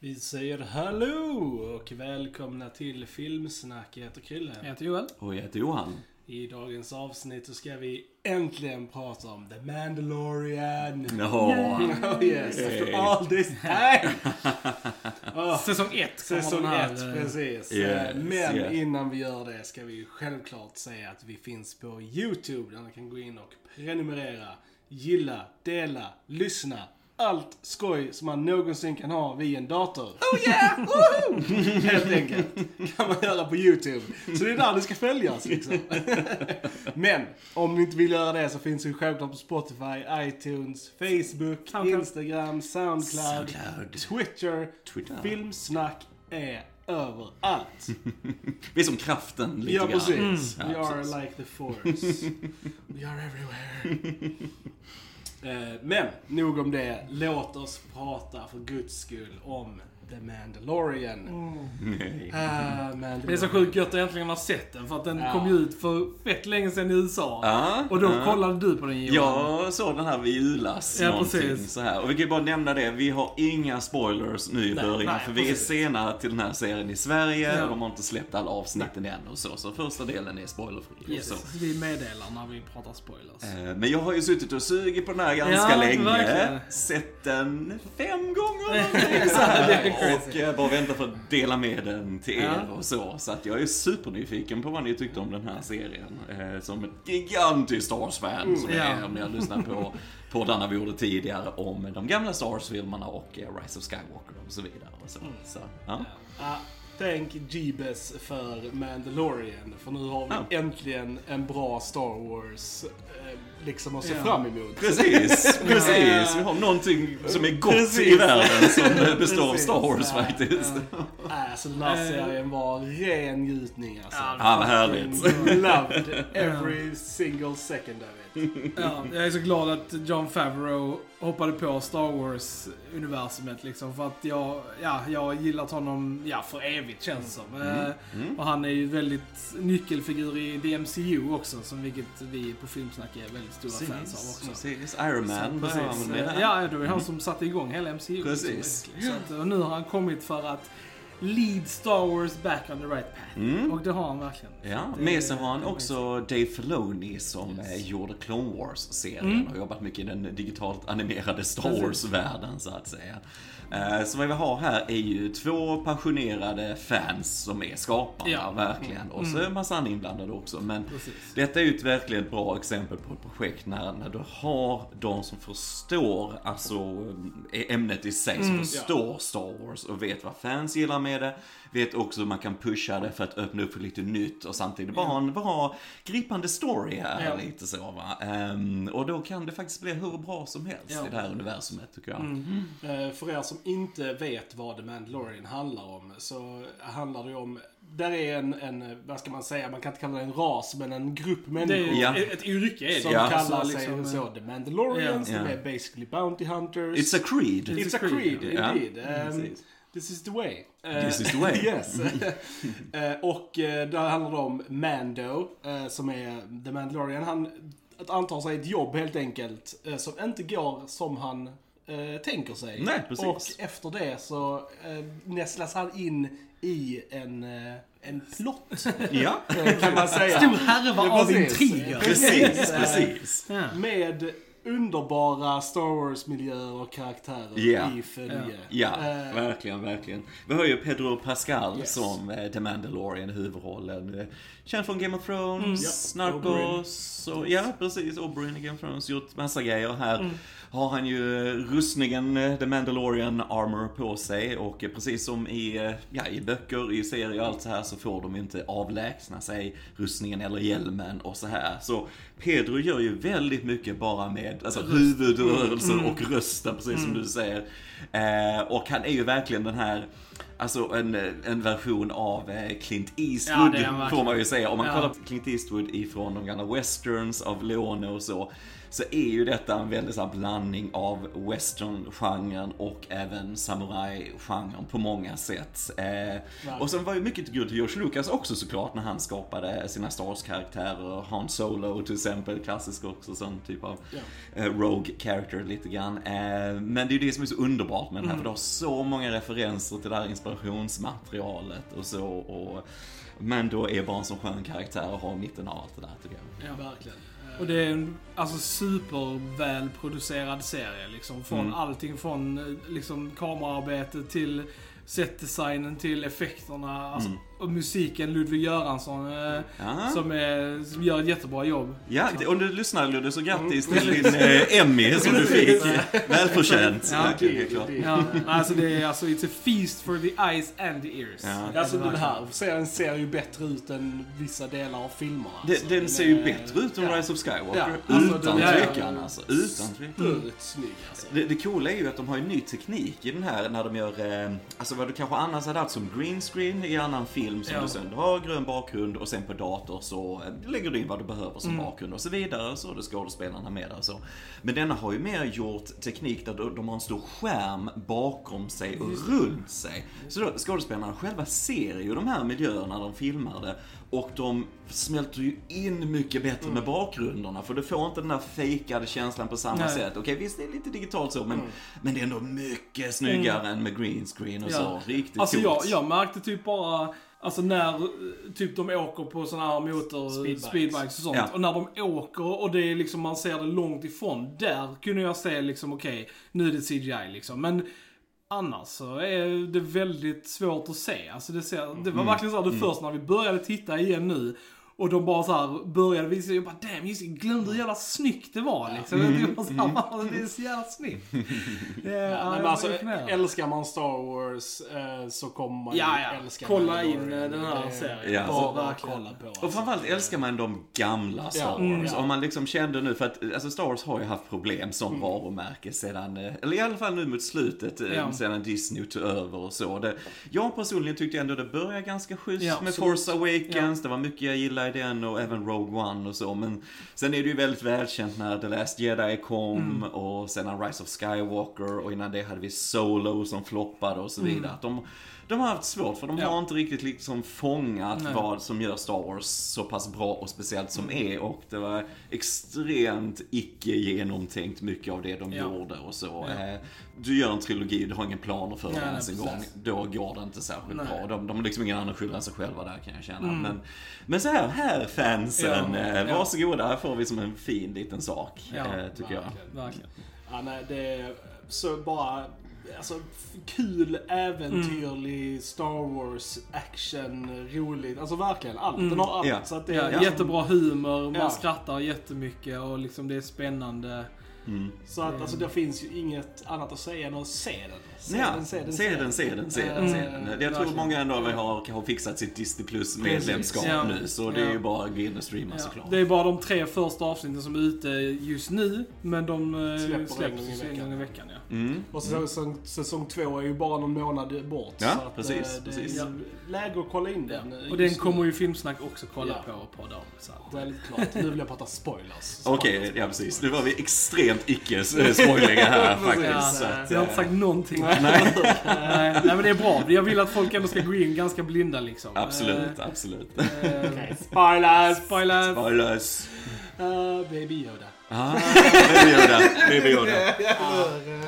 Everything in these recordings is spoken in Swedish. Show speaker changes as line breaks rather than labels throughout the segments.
Vi säger hallå och välkomna till Filmsnack. Jag heter Krille.
Jag heter Joel.
Och jag heter Johan.
I dagens avsnitt så ska vi äntligen prata om The Mandalorian.
Jaha.
Oh yes, after all this time! Oh,
Säsong ett kommer
säsong
den här,
1,
eh,
precis.
Yes,
Men
yeah.
innan vi gör det ska vi ju självklart säga att vi finns på YouTube där ni kan gå in och prenumerera, gilla, dela, lyssna. Allt skoj som man någonsin kan ha vid en dator. Oh yeah! Woohoo! Helt enkelt. Kan man göra på YouTube. Så det är där det ska följas liksom. Men om ni inte vill göra det så finns det ju självklart på Spotify, iTunes, Facebook,
Soundcloud.
Instagram, Soundcloud,
Soundcloud.
Twitter.
Twitter.
Filmsnack är överallt.
Vi är som kraften lite
Ja,
grann.
precis.
Mm.
We
Ja,
are
precis.
like the force. We are everywhere. Eh, men, nog om det. Låt oss prata för guds skull om The Mandalorian.
Nej.
Ah, Mandalorian.
Det är så sjukt gött att äntligen ha sett den, för att den
Ja.
kom ju ut för fett länge sedan i USA.
Ja,
Och då
ja.
kollade du på den Johan.
Jag såg den här vid julas.
Ja, precis.
Så här. Och vi kan ju bara nämna det, vi har inga spoilers nu i
Nej,
början.
nej,
för vi är sena till den här serien i Sverige
Ja.
och de har inte släppt alla avsnitten än och så. Så första delen är spoilerfri.
Yes,
Så.
vi meddelar när vi pratar spoilers.
Eh, Men jag har ju suttit och sugit på den här ganska
Ja,
länge.
verkligen.
Sett den fem gånger
Ja,
någonting. Och eh, bara väntar för att dela med den till er
Ja.
och så. Så att jag är supernyfiken på vad ni tyckte om den här serien. Eh, Som ett gigantiskt Star Wars-fan som jag är,
Ja.
om ni har lyssnat på poddarna vi gjorde tidigare om de gamla Star Wars-filmerna och eh, Rise of Skywalker och så vidare. Och så. Så, ja.
Ah, Tänk Jeebus för Mandalorian. För nu har vi
Ja.
äntligen en bra Star Wars eh, liksom att se
Ja.
fram emot.
Precis, precis. Vi har någonting som är gott i
Precis.
världen som består av. Star Wars
Ja,
faktiskt.
Alltså den här
Eh.
serien var ren njutning alltså.
Ja,
Ja, vad härligt.
Loved every single second of it.
Ja, jag är så glad att John Favreau hoppade på Star Wars-universumet liksom. För att jag, ja, jag har gillat honom, ja, för evigt känns det som.
Mm.
Eh, Och han är ju väldigt nyckelfigur i DMCU också, som vilket vi på Filmsnack är väldigt stora fans av också.
Precis, Iron Man
Så, precis. Ja, det var han som satte igång hela MCU.
Precis.
liksom, så att, och nu har han kommit för att lead Star Wars back on the right path.
Mm.
Och det har han verkligen.
Ja,
Det-
med sig har han också Dave Filoni som
Yes.
eh, gjorde Clone Wars-serien
Mm.
och jobbat mycket i den digitalt animerade Star. Wars-världen så att säga. Eh, Så vad vi har här är ju två passionerade fans som är skaparna,
Ja.
verkligen. Och så är en massa andra inblandade också. Men
Precis.
detta är ju ett verkligen bra exempel på ett projekt när, när du har de som förstår alltså eh, ämnet i sig, som förstår Star Wars och vet vad fans gillar med det. Vet också hur man kan pusha det för att öppna upp för lite nytt och samtidigt bara ha en bra gripande story här
Ja.
lite så va. Ehm, och då kan det faktiskt bli hur bra som helst
Ja.
i det här universumet tycker jag.
Eh, För er som inte vet vad The Mandalorian handlar om så handlar det ju om där är en, en, vad ska man säga, man kan inte kalla det en ras, men en grupp
Det är
människor
Ja.
ett, ett yrke är det
som.
Ja.
kallar sig
liksom,
så The Mandalorians.
Ja.
De är basically Bounty Hunters.
It's a creed.
It's,
It's
a
a
creed,
creed,
indeed.
Mm,
Um,
precis.
This is the way. Eh,
This is the way.
yes. Eh, och uh, där handlar det om Mando, eh, som är The Mandalorian. Han antar sig ett jobb helt enkelt, eh, som inte går som han eh, tänker sig.
Nej, precis.
Och efter det så uh, nästlas han in i en, eh, en plott,
Ja,
eh, kan man säga.
Stor härva av
precis.
intriger.
precis,
Eh,
precis.
Ja.
Med underbara Star Wars-miljöer och karaktärer
Ja.
i följe.
Ja,
Eh,
verkligen, verkligen. Vi har ju Pedro Pascal
Yes.
som eh, The Mandalorian huvudrollen. Känd från Game of Thrones,
Mm. Ja,
Narcos, och, ja precis, Oberyn i Game of Thrones, gjort massa grejer här.
Mm.
Har han ju eh, rustningen, eh, The Mandalorian armor på sig och eh, precis som i, ja, i böcker, i serier och allt så här så får de inte avlägsna sig rustningen eller hjälmen och så här. Så Pedro gör ju väldigt mycket bara med alltså, huvudrörelser
Mm.
och rösten, precis som du säger. Eh, och han är ju verkligen den här Alltså en, en version av Clint Eastwood
Ja,
får man ju säga. Om man
Ja.
kollar på Clint Eastwood ifrån de gamla westerns av Leone och så. Så är ju detta en väldigt så blandning av western-genren och även samurai-genren på många sätt. Eh, och sen var ju mycket gud till George Lucas också såklart när han skapade sina Star Wars-karaktärer. Han Solo till exempel, klassisk också, sån typ av eh, rogue character lite grann. Eh, men det är ju det som är så underbart med den här, för det har så många referenser till det här inspirationsmaterialet och så. Och, men då är bara en sån skön karaktär och har mitten av allt det där tycker jag.
Ja.
Verkligen.
Och det är en alltså, supervälproducerad serie. Liksom, från
Mm.
allting från eh, liksom, kamerarbete till setdesignen till effekterna. Alltså,
Mm.
Och musiken, Ludvig Göransson, eh,
Ja.
som, är, som gör ett jättebra jobb.
Ja, det- om du lyssnar Ludde så grattis till din eh, Emmy som du fick. Välförtjänt.
Ja.
Klart.
Ja, alltså det är alltså, it's a feast for the eyes and the ears.
Ja.
Alltså den här serien ser ju bättre ut än vissa delar av filmerna. Alltså.
Den, den ser ju bättre ut än
ja.
Rise of Skywalker.
Ja, alltså,
utan tvekan alltså. Utan tvekan.
Snygg alltså.
Det, det coola är ju att de har ju ny teknik i den här när de gör, eh, alltså vad du kanske annars hade haft som green screen i annan film som
Ja.
du sen har grön bakgrund och sen på dator så eh, lägger du in vad du behöver som
Mm.
bakgrund och så vidare så är det skådespelarna med och så. Men denna har ju mer gjort teknik där de- har en stor skärm bakom sig och runt sig. Så då, skådespelarna själva ser ju de här miljöerna de filmar det och de smälter ju in mycket bättre med bakgrunderna för du får inte den där fejkade känslan på samma
Nej.
sätt. Okej, visst det är lite digitalt så, men, men det är ändå mycket snyggare än med green screen och så. Riktigt
Alltså jag,
coolt.
jag märkte typ bara, alltså när typ de åker på såna här motor,
Speedbikes.
speedbikes, och sånt.
Ja.
Och när de åker och det är liksom, man ser det långt ifrån. Där kunde jag se liksom, okej, nu är det CGI liksom. Men annars så är det väldigt svårt att se. Alltså det, ser, det var verkligen så här, det först när vi började titta igen nu. Och de bara så här började visa, jag bara damn, just det, jag glömde hur jävla snyggt det var liksom. Var så här, "Fan, det är så jävla snyggt. Ja,
Ja,
jag
men alltså, älskar man Star Wars eh, så kommer man
Ja,
ju
ja.
älska
Kolla in, eh, den här
Det är
serien.
Ja.
Bara
Alltså,
att
verkligen.
kolla på.
Och
Alltså.
framförallt älskar man de gamla Star
Ja,
Wars.
mm, ja.
Om man liksom kände nu, för att alltså Star Wars har ju haft problem som
Mm.
varumärke sedan, eh, eller i alla fall nu mot slutet, eh,
Ja.
sedan Disney tog över och så. Det, jag personligen tyckte ändå det började ganska schysst
Ja,
med
absolut.
Force Awakens, det var mycket jag gillade den och även Rogue One och så. Men sen är det ju väldigt välkänt när The Last Jedi kom
Mm.
och sedan Rise of Skywalker och innan det hade vi Solo som floppade och så vidare.
Mm.
De, de har haft svårt för de
Ja.
har inte riktigt liksom fångat
Nej.
vad som gör Star Wars så pass bra och speciellt som
Mm.
är. Och det var extremt icke genomtänkt mycket av det de
Ja.
gjorde och så.
Ja.
Eh, Du gör en trilogi, du har ingen planer för
nej,
ens en gång. Då går det inte särskilt
Nej.
bra. De, de har liksom ingen annan skylla än sig själva där kan jag känna.
Mm.
Men, men så här, här fansen,
Ja,
eh,
ja.
varsågoda, här får vi som en fin liten sak.
Ja,
eh, tycker jag.
verkligen.
Verkligen.
Ja, nej, det är så bara... Alltså, kul, äventyrlig, Star Wars, action, roligt. Alltså verkligen allt. Den har allt.
Ja.
Så att det
Ja,
är
Jättebra humor, man
Ja.
skrattar jättemycket och liksom det är spännande.
Mm.
Så att alltså, det finns ju inget annat att säga än att se den. Se
ja,
den, se den,
se den, se den, se den, se den. Jag tror många ändå har, har fixat sitt Disney Plus medlemskap
Ja.
nu. Så det är ju
Ja.
bara att gå in och streama
Ja,
såklart.
det är bara de tre första avsnitten som är ute just nu, men de eh,
Släpper
släpps
en gång i
en
veckan.
gång i veckan. Ja.
Mm.
Och säsong, säsong två är ju bara någon månad bort.
Ja,
så att,
precis,
eh, det
precis.
är ju läge att kolla in den. eh,
Och den kommer ju Filmsnack också kolla
Ja.
på på dem. Så att,
Väldigt klart. Nu vill jag prata spoilers.
Okej,
Spoilers,
ja precis. Nu var vi extremt icke-spoiliga här faktiskt.
ja,
så
jag har inte sagt någonting.
Nej,
nej, nej, men det är bra. Jag vill att folk ändå ska gå in ganska blinda liksom.
absolut, absolut.
Eh, eh,
Okej, spoilers!
Spoilers!
Spoilers.
Uh, baby Yoda.
Ah, Baby Yoda, Baby Yoda.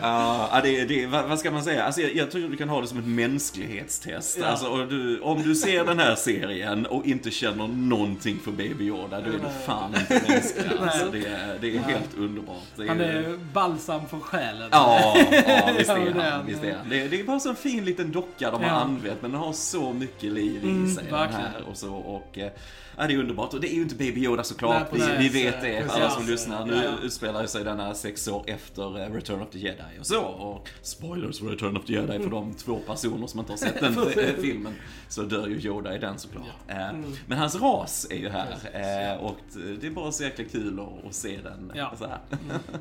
Ja, det, det, vad, vad ska man säga? Alltså, jag, jag tror du kan ha det som ett mänsklighetstest.
Ja.
Alltså, du, om du ser den här serien och inte känner någonting för Baby Yoda, då är du fan inte mänsklig. Alltså, det, är, det är helt underbart. Det
Han är balsam för själen.
Ja, ja visst
Ja,
är
är
han. Visst är han. Det, det är bara så en fin liten docka de
Ja.
har använt, men den har så mycket liv i
Mm,
sig. Den
verkligen.
här och så. Och, eh, ja, det är underbart. Och det är ju inte Baby Yoda såklart.
Nej,
vi, vi vet det,
Precis.
alla som lyssnar. Nu
Ja, ja.
utspelar sig denna sex år efter eh, Return of the Jedi och så. Och spoilers för Return of the Jedi för de två personer som inte har sett den eh, filmen. Så dör ju Yoda i den såklart. Eh,
Mm.
Men hans ras är ju här. Och det är bara så jäkla kul att, se den
Ja.
så här.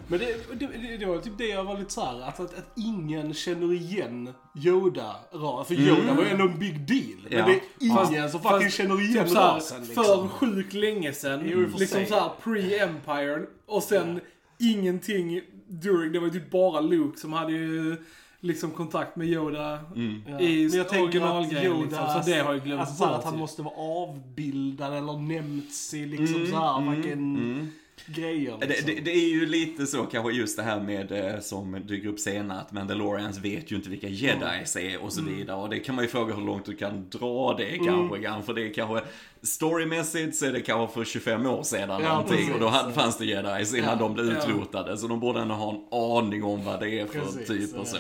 Men det, det, det, var typ det jag var lite såhär, att, att, att ingen känner igen Yoda ras. För Yoda var ju ändå en big deal. Men
Ja.
det är ingen
Fast-
som fucking
fast
känner igen
Typ
rasen
för
liksom.
sjukt länge sedan,
Jo, för
liksom
sig.
såhär pre-Empire och sen ingenting during, det var ju typ bara Luke som hade ju liksom kontakt med Yoda
Ja.
i
Men jag tänker att Yoda,
liksom, så det har ju glömts
alltså, så här
bort
att han måste vara avbildad eller nämnts i liksom
Mm,
så här
mm, mm.
grejer.
Det,
Liksom.
det, det är ju lite så kanske just det här med eh, som dyker upp senare att Mandalorians vet ju inte vilka jedis är och så vidare. Och det kan man ju fråga hur långt du kan dra det kanske grann. För det är kanske storymässigt så är det kanske för 25 år sedan
Ja,
någonting.
precis.
Och då hade, fanns det jedis innan
Ja,
de blev
ja.
utrotade. Så de borde ändå ha en aning om vad det är för
Precis,
typ och så.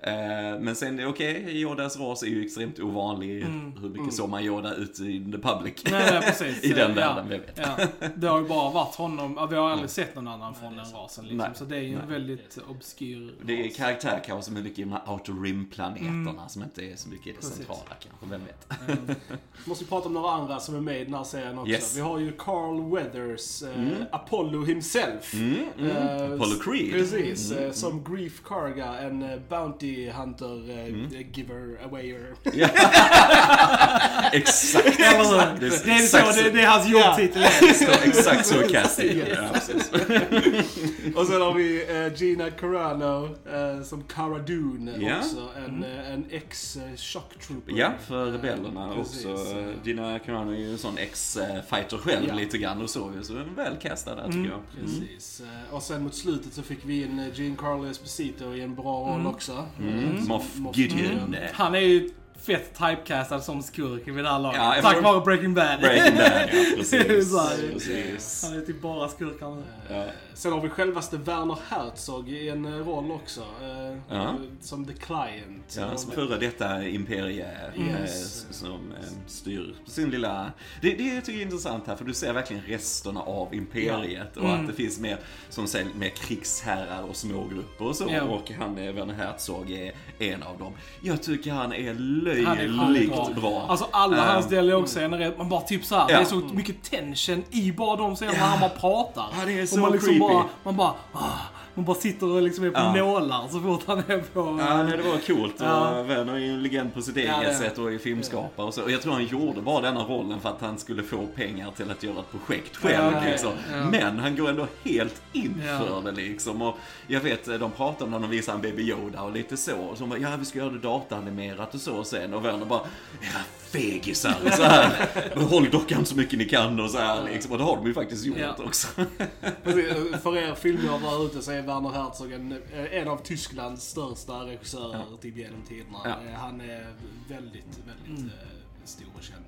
ja.
Eh, men sen, okej, okay, Yodas ras är ju extremt ovanlig. Hur mycket såg man Yoda ute i the public?
Nej, nej, precis.
I den
Ja,
världen, vi vet.
Ja. Det har ju bara varit honom, ja, vi har aldrig sett någon annan från den rasen liksom.
Nej.
Så det är ju en väldigt obskyr
Det är karaktär kanske som är mycket i de här outer rim-planeterna som inte är så mycket i det
Precis.
centrala kanske, vem vet?
Måste vi prata om några andra som är med i den här serien också.
Yes.
Vi har ju Carl Weathers, eh, Apollo himself.
Mm, mm.
Eh,
Apollo Creed.
Precis,
Mm,
eh, som Grief Karga, en eh, Bounty Hunter eh, giver awayer.
Exakt,
hur?
exakt.
Det är så, det, det är hans jobbtitel.
är exakt så casting.
Yes.
Ja.
Och sen har vi eh, Gina Carano som Cara Dune
Ja.
också. En, en ex-shock trooper.
Ja, för rebellerna också. Gina Carano är ju en sån ex-fighter själv
Ja.
lite grann och så. Så väl castad där tycker jag.
Precis. Eh, Och sen mot slutet så fick vi in eh, Giancarlo Esposito i en bra roll också.
Mm. Moff
Moff
Gideon.
Han är ju fett typecastad som skurk vid det här laget.
Ja,
Tack vare Breaking Bad.
Breaking Bad, ja
Det är
precis.
så
precis.
Han är typ bara skurkar nu.
Ja.
Sen har vi självaste Werner Herzog i en eh, roll också. eh,
Ja.
Som The Client.
Ja, som före detta imperie
Yes.
eh, som eh, styr sin lilla... Det, det jag tycker jag är intressant här, för du ser verkligen resterna av imperiet och att det finns mer, som säger, mer krigsherrar och smågrupper och så.
Ja.
Och han, Werner Herzog, är en av dem. Jag tycker Han är löjligt
bra.
bra.
Alltså alla
Eh,
hans dialogscener är, man bara typ såhär,
Ja.
det är så mycket tension i bara de scenerna han bara pratar.
Ja, det är
och
så
man liksom
creepy.
bara, man bara, ah, man bara sitter och liksom är på
Ja.
nålar så fort han är på...
Ja, nej, det var coolt.
Ja.
Werner är ju en legend på sitt
Ja,
eget
är
sätt och är filmskapare och så. Och jag tror han gjorde bara denna rollen för att han skulle få pengar till att göra ett projekt själv.
Ja,
liksom.
Ja.
Men han går ändå helt in
Ja.
för det liksom. Och jag vet, de pratade om när de visade en Baby Yoda och lite så. Och så bara, ja vi ska göra det dataanimerat och så sen. Och Werner bara, era fegisar. Så här, Håll dockan så mycket ni kan och så här liksom. Och det har de ju faktiskt gjort
Ja.
också.
För er filmer där ute så är Werner Herzog en, eh, en av Tysklands största regissörer typ genom tiderna.
Ja.
Eh, Han är väldigt, väldigt eh, stor och känd.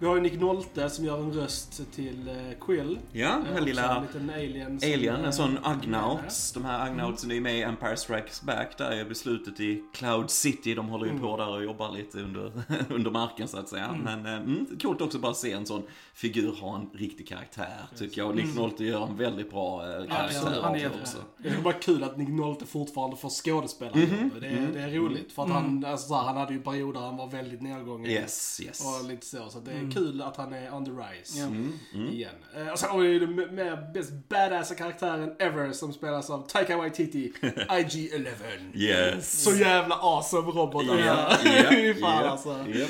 Eh, Vi har ju Nick Nolte som gör en röst till eh, Quill.
Ja, den här
Eh,
lilla
En liten alien. som,
Alien,
eh,
en sån
är
Ugnauts. De här Ugnautsen är ju med i Empire Strikes Back. Där är beslutet i Cloud City. De håller ju på där och jobbar lite under, under marken så att säga. Men eh, mm, coolt också bara se en sån figur ha en riktig karaktär tycker jag. Och Nick Nolte gör en väldigt bra eh, karaktär
ja, han är
också.
Det är bara kul att Nick Nolte fortfarande får skådespela. det, är, det är roligt. För att han, alltså, han hade ju perioder han var väldigt nedgången.
Yes, yes.
Och lite så. Så det är kul att han är on the rise.
Ja.
Igen. Eh, och sen har vi den mer bäst badassa karaktären ever som spelas av Taika Waititi, IG-11.
Yes.
Så jävla awesome robot alltså.
Ja, ja,
fan
ja,
alltså.
ja.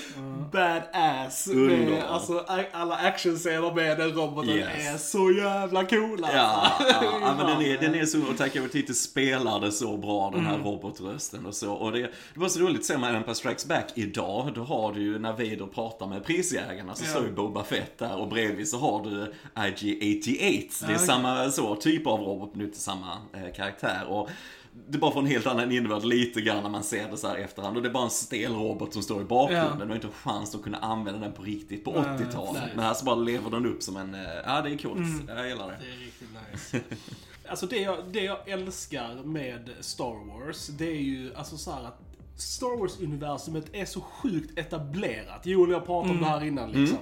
Badass. Med, alltså alla actionscener med den roboten
Yes.
är så jävla coola.
Ja,
alltså.
ja, ja, men den är, den är så, och Taika Waititi spelar det så bra, den här robotrösten och så. Och det, det var så roligt, ser man Empire Strikes Back idag, då har du ju när Vader pratar med prisjägarna så
Ja.
ju Boba Fett där och bredvid så har du IG-88. Det är
Ja,
samma så, typ av robot, men inte samma eh, karaktär. Och det bara får en helt annan innebörd lite grann när man ser det så här efterhand. Och det är bara en stel robot som står i bakgrunden.
Ja.
Du har inte en chans att kunna använda den på riktigt på
Nej,
80-talet.
nej.
Men här så bara lever den upp som en, eh, ja det är coolt. Jag gillar det.
Det är riktigt nice. Alltså det jag, det jag älskar med Star Wars, det är ju alltså så här att Star Wars-universumet är så sjukt etablerat. Joel jag pratade om det här innan liksom.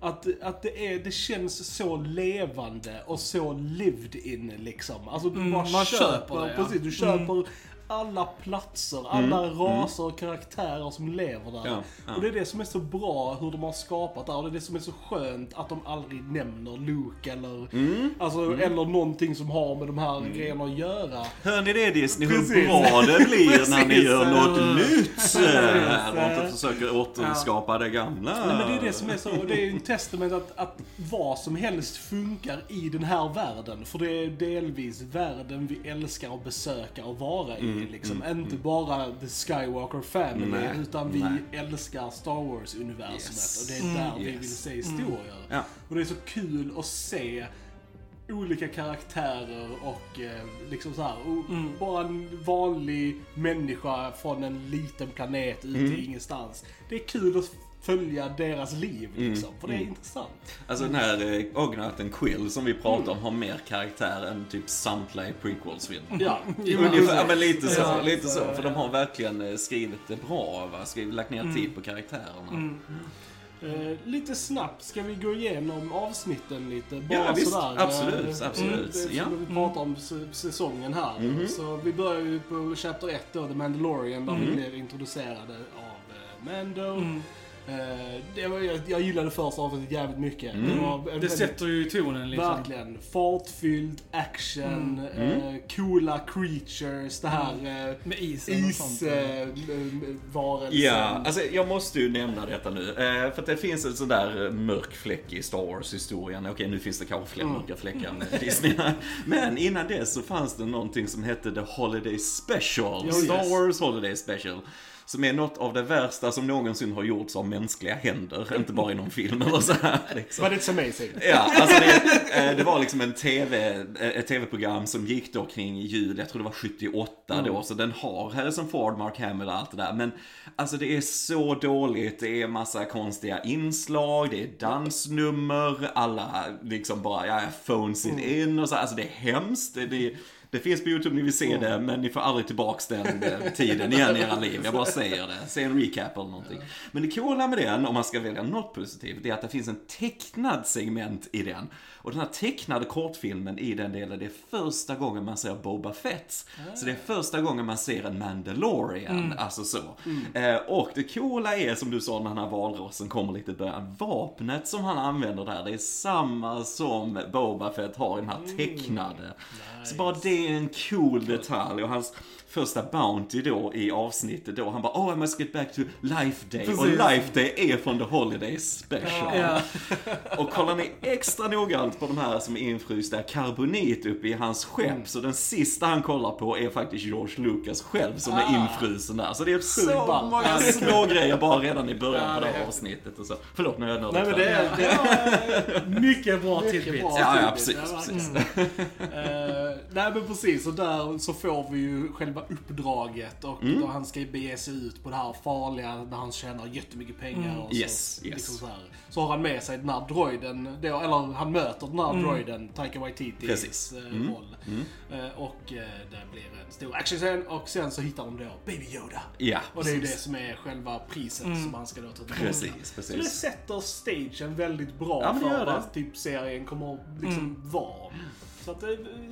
Att, att det, är, det känns så levande och så lived in liksom. Alltså du
Mm,
bara
man
köper,
köper det, ja.
precis, du köper alla platser, alla raser och karaktärer som lever där.
Mm. Ja, ja.
Och det är det som är så bra hur de har skapat där. Och det är det som är så skönt att de aldrig nämner Luke eller,
Mm.
alltså, eller någonting som har med de här grejerna att göra.
Hör ni det Disney? Hur
Precis.
bra det blir när ni gör något nytt!
Precis.
Och inte försöker återskapa det gamla.
Nej, men det är det som är så, och det är ju en testament att, att vad som helst funkar i den här världen. För det är delvis världen vi älskar att besöka och vara i. Liksom. Inte bara the Skywalker family,
Nej,
utan vi
nej.
älskar Star Wars-universumet.
Yes.
Och det är där vi
Yes.
vill se historier.
Ja.
Och det är så kul att se olika karaktärer och eh, liksom så här, och bara en vanlig människa från en liten planet ute i ingenstans. Det är kul att följa deras liv liksom, för det är intressant.
Alltså den här eh, Ognaten Quill som vi pratar om har mer karaktär än typ samtliga Prequels-film.
Ja,
Ungefär, ja, men lite så,
Ja,
lite så.
så,
För de har verkligen eh, skrivit det bra, va? Skrivit, lagt ner tid på karaktärerna.
Eh, lite snabbt ska vi gå igenom avsnitten lite. Bara
Ja, visst.
sådär.
Absolut,
Eh,
absolut.
det-
Ja.
Vi pratar om säsongen här. Så vi börjar ju på Chapter 1 då, The Mandalorian, där vi blir introducerade av eh, Mando. Eh, det var, jag, jag gillade första avsnittet jävligt mycket. Det, var
Det
väldigt-
sätter ju tonen liksom.
Verkligen. Fartfylld, action, eh, coola creatures, det här eh,
Med isen och sånt.
isvarelsen.
Ja, alltså jag måste ju nämna detta nu. Eh, för att det finns en sån där eh, mörk fläck i Star Wars-historien. Okej, nu finns det kanske fler mörka fläckar med Disney. Men innan dess så fanns det någonting som hette The Holiday Special.
Oh,
Star
yes.
Wars Holiday Special. Som är något av det värsta som någonsin har gjorts av mänskliga händer. Inte bara i någon film eller så här. Liksom.
But it's amazing.
Ja, alltså det, eh, det var liksom en TV, eh, ett tv-program som gick då kring jul, jag tror det var 78 då, så den har Harrison Ford, Mark Hamill och allt det där. Men alltså det är så dåligt, det är massa konstiga inslag, det är dansnummer, alla liksom bara, ja, phones it in och så, alltså det är hemskt. Det, det, det finns på YouTube, ni vill se det, men ni får aldrig tillbaks den eh, tiden igen i era liv. Jag bara säger det. Se en recap eller någonting. Men det coola med den, om man ska välja något positivt, det är att det finns en tecknad segment i den. Och den här tecknade kortfilmen i den delen, det är första gången man ser Boba Fett. Så det är första gången man ser en Mandalorian, alltså så. Eh, och det coola är, som du sa när den här valrossen kommer lite i början, vapnet som han använder där, det är samma som Boba Fett har i den här tecknade. Så bara det är en cool detalj och hans första Bounty då i avsnittet då, han bara oh I must get back to Life Day. Och
Precis.
Life Day är från The Holiday Special.
Ja.
Och kollar ni extra noggrant på de här som är infrysta karbonit uppe i hans skepp,
Mm.
så den sista han kollar på är faktiskt George Lucas själv som är
Ah.
infrusen där. Så det är så många små grejer bara redan i början
Ja,
på det här
är-
avsnittet och så. Förlåt, nu har jag nördat
Nej men det är... Det är
Mycket bra tidbit.
Ja, ja, precis, precis.
Eh, nej men precis, och där så får vi ju själva uppdraget och
Mm.
då han ska bege sig ut på det här farliga där han tjänar jättemycket pengar och så,
Mm. Yes, yes.
Liksom så, här. så har han med sig den här droiden, då, eller han möter den här droiden, Taika Waititis
Precis.
eh,
Mm.
roll. Eh, och eh, det blir en stor actionscen och sen så hittar de då Baby Yoda.
Ja,
Och det är ju det
precis.
som är själva priset som han ska då ta tillbaka.
Precis,
Så det
precis.
sätter stagen väldigt bra
Ja,
för vad typ serien kommer att liksom vara. Så att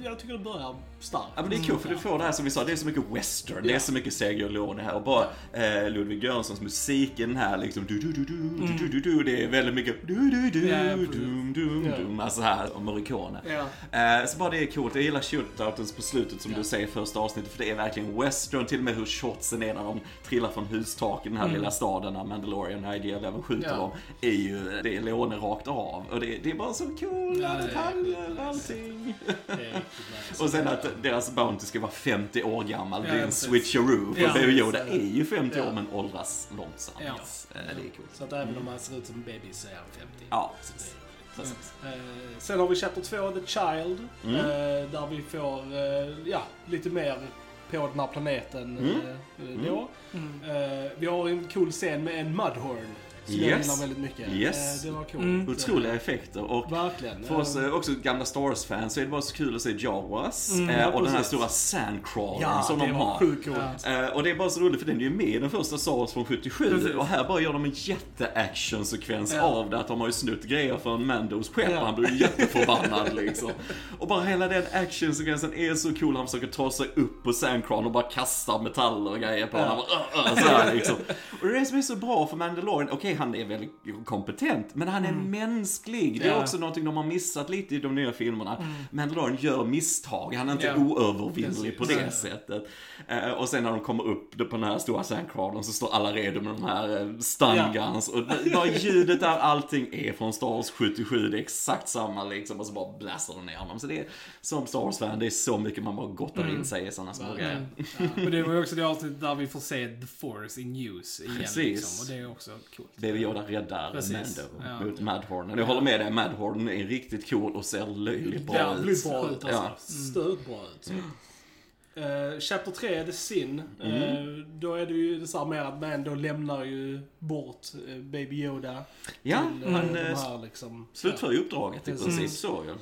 jag tycker det börjar starkt.
Ja men det är kul för du får det här som vi sa, det är så mycket western, yeah. det är så mycket Sergio Leone här och bara eh, Ludwig Göranssons musik i den här liksom du du du du mm. du du du det är väldigt mycket du du du
yeah,
dum dum
yeah.
dum alltså här och Morricone.
Yeah.
Eh, så bara det är coolt, jag gillar shootoutens på slutet som yeah. du säger i första avsnittet för det är verkligen western, till och med hur shotsen är när de trillar från hustaken i den här mm. lilla staden när Mandalorian och Idea Eleven skjuter
yeah.
dem. Är ju, det är Leone rakt av och det, det är bara så coola
ja,
detaljer allting.
Nice.
Och sen att deras Bounty ska vara 50 år gammal. det är en switcheroo. För
Ja.
Baby Yoda är ju 50
Ja.
år men åldras långsamt.
Ja.
Det är coolt.
Så att även om han ser ut som en bebis så är han 50.
Ja, precis.
Eh, sen har vi Chapter 2, The Child.
Mm.
Eh, där vi får eh, ja, lite mer på den här planeten
Mm.
då. Eh, vi har en cool scen med en Mudhorn. Som jag
Yes.
gillar väldigt mycket.
Yes.
Eh, Det var coolt.
Mm.
Otroliga effekter och
Verkligen.
för oss
Eh,
eh, också gamla Star Wars-fans så är det bara så kul att se Jawas
Mm,
ja,
och den här
precis.
stora sandcrawlern
Ja,
som de har.
Ja.
Och det är bara så roligt för den är ju med i den första Star Wars från 77
Precis.
och här bara gör de en jätte-actionsekvens
Ja.
av det att de har ju snutt grejer från Mandos skepp
Ja.
och han blir ju jätteförbannad liksom. Och bara hela den actionsekvensen är så cool, han försöker ta sig upp på sandcrawlern och bara kastar metaller och grejer på
Ja.
honom. Och, här, liksom. och det är det som är så bra för Mandalorian, okej han är väldigt kompetent, men han är mänsklig. Det är
Ja.
också någonting de har missat lite i de nya filmerna. Mandalorian gör misstag, han är inte
Ja.
oövervinnlig på det
Precis.
sättet. Eh, och sen när de kommer upp på den här stora sandcrawlern så står alla redo med de här eh, stun guns. Och bara ljudet där, allting är från Star Wars 77. Det är exakt samma liksom. Och så bara blastar de ner honom. Så det är, som Star Wars-fan, det är så mycket man bara gottar in sig i sådana små grejer.
Och det var ju också det avsnitt där vi får se The Force in use igen.
Precis.
Liksom. Och det är också coolt.
Baby Yoda räddar
Precis.
Mando
Ja.
mot Madhorn. Jag håller med dig, Madhorn är riktigt cool och ser löjligt bra
Jävligt
ut.
bra ut alltså.
Ja.
Stört bra ut. Eh, Chapter 3, The Sin.
Mm.
Eh, då är det ju så här mer att Mando lämnar ju bort eh, Baby Yoda.
Ja,
till, eh,
han eh,
här liksom.
slutför ju uppdraget i princip så ju.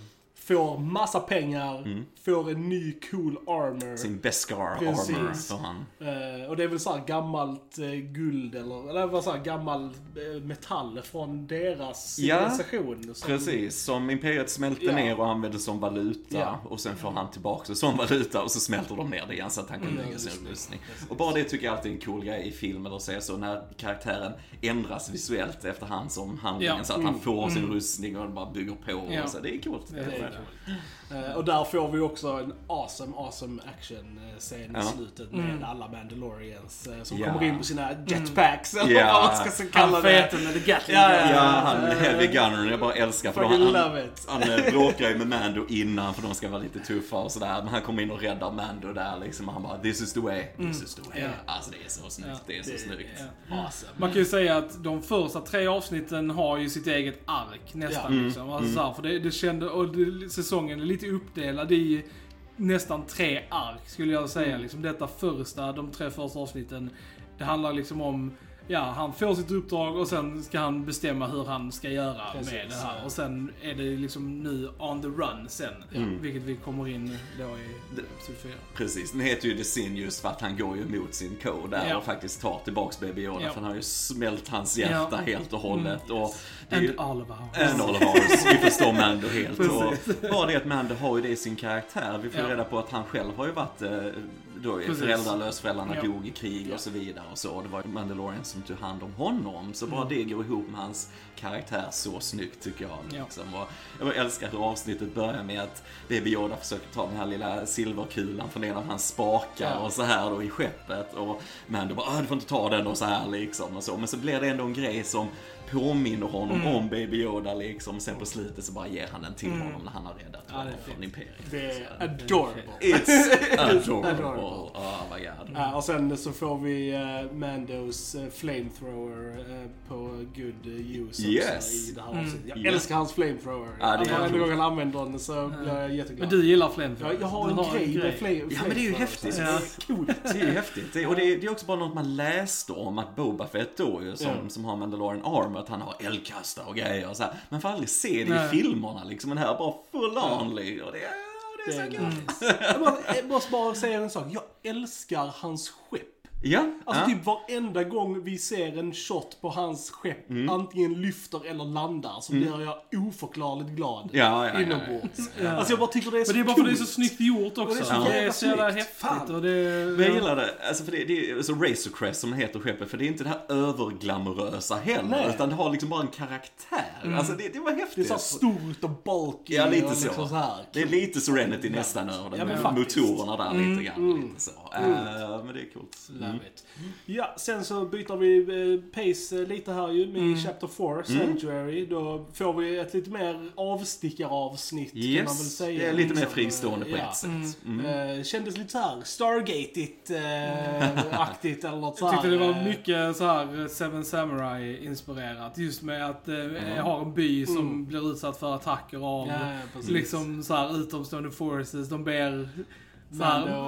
Får massa pengar,
Mm.
får en ny cool armor.
Sin Beskar
Precis.
armor för han.
Eh, och det är väl så här gammalt eh, guld eller, eller vad så här gammal eh, metall från deras
Ja,
civilisation. som-
Precis, som Imperiet smälter
Ja.
ner och använder som valuta.
Ja.
Och sen får han tillbaka det som valuta och så smälter de ner det igen så att han kan
Mm,
bygga sin rustning. Och bara det tycker jag alltid är en cool grej i film eller så, så när karaktären ändras visuellt efterhand som handlingen.
Ja.
Så att han
Mm.
får sin rustning och bara bygger på.
Ja.
Och så. Det är coolt.
Det är
yeah. Eh, och där får vi också en awesome, awesome action-scen
Ja.
i slutet med
Mm.
alla Mandalorians eh, som
Ja.
kommer in på sina jetpacks, eller
Ja.
vad man ska kalla
Han
det.
feten med the Gatling
Ja,
gun.
Ja, han heavy gunner, jag bara älskar för han,
it.
han eh, bråkar ju med Mando innan för de ska vara lite tuffa och sådär. Men han kommer in och räddar Mando där liksom. Och han bara, this is the way, this is the way.
Ja.
Alltså det är så snyggt,
Ja.
det är så
Det-
snyggt.
Ja.
Awesome.
Man kan ju säga att de första tre avsnitten har ju sitt eget ark nästan.
Ja.
Mm.
Liksom. Alltså, så här, för det, det kände, och det, säsongen är lite uppdelad i nästan tre ark skulle jag säga.
Mm.
Liksom, detta första, de tre första avsnitten, det handlar liksom om Ja, han får sitt uppdrag och sen ska han bestämma hur han ska göra
Precis,
med det här.
ja.
Och sen är det liksom nu on the run sen.
Mm.
Vilket vi kommer in då i episod 4.
Precis, den heter ju The Sin just för att han går ju emot sin code där
Ja.
och faktiskt tar tillbaks Baby Yoda
Ja.
för han har ju smält hans hjärta
Ja.
helt och hållet. Och det är
And
ju,
all of ours.
And all of ours. Vi förstår Mando helt.
Precis.
Och bara det att Mando har ju det i sin karaktär. Vi får
Ja.
reda på att han själv har ju varit eh, då är
Precis.
föräldralös, föräldrarna
Ja.
dog i krig och så vidare och så. Det var Mandalorian som tog hand om honom. Så bara det går ihop med hans karaktär så snyggt tycker jag.
Ja.
Liksom. Och jag älskar hur avsnittet börjar med att Baby Yoda försöker ta den här lilla silverkulan från en av hans spakar
Ja.
och så här då i skeppet. Och Mando bara, ah, du får inte ta den och så här liksom och så. Men så blir det ändå en grej som påminner honom
Mm.
om Baby Yoda liksom. Sen på slutet så bara ger han den till honom när han har räddat
Ja,
honom från Imperiet.
Det är
Ja,
adorable.
It's adorable.
Adorable.
Oh my god.
Ja, och sen så får vi uh, Mandos uh, flamethrower uh, på good use också
Yes.
i det här
Mm.
avsnittet. Jag
Ja.
älskar hans flamethrower.
Ja, det är
Varenda gång han använder den så blir jag
Men
jätteglad.
du gillar
Ja,
Flamethrower?
jag har
Du
en grej med flame,
Ja, men det är ju
flamethrower,
häftigt.
Ja.
Det är coolt.
Det är ju häftigt. Det, och det är, det är också bara något man läste om att Boba Fett då ju, som,
Ja.
som har Mandalorian armor, att han har eldkastare och grejer och så här. Man får aldrig se det
Nej.
i filmerna liksom, men här är bara full on liksom. Och det är, det är så gött.
Jag bara- jag måste bara säga en sak. Jag älskar hans skepp.
Ja,
Alltså
ja.
typ varenda gång vi ser en shot på hans skepp,
Mm.
antingen lyfter eller landar, så blir jag oförklarligt glad.
Ja, ja, ja, ja.
Inombords.
Ja.
Alltså jag bara tycker det är så
Men det är bara för att det är så snyggt gjort också.
Och det är så
det är så jävla häftigt
Fan.
och det...
Men jag gillar det, alltså för det, det är så Razor Crest som heter skeppet, för det är inte det här överglamorösa heller,
Nej.
utan det har liksom bara en karaktär. Alltså det, det var häftigt.
Det är så stort och bulky
Ja, lite
och
så.
liksom så här.
Det är lite Serenity nästan över det,
Ja,
med
faktiskt.
motorerna där lite grann.
mm.
Lite så. Eh, men det är coolt.
Love
Mm.
Ja, sen så byter vi eh, pace eh, lite här ju med
Mm.
Chapter 4,
Mm.
Sanctuary. Då får vi ett lite mer avstickaravsnitt kan man väl
Yes,
säga.
det är lite mer
liksom.
fristående på
Ja.
ett sätt.
Mm.
Mm.
Eh, kändes lite såhär Stargate-aktigt eller något
Jag tyckte det var
eh,
mycket så här Seven Samurai-inspirerat. Just med att eh, jag har en by som
Mm.
blir utsatt för attacker av
Ja,
liksom så här utomstående forces. De ber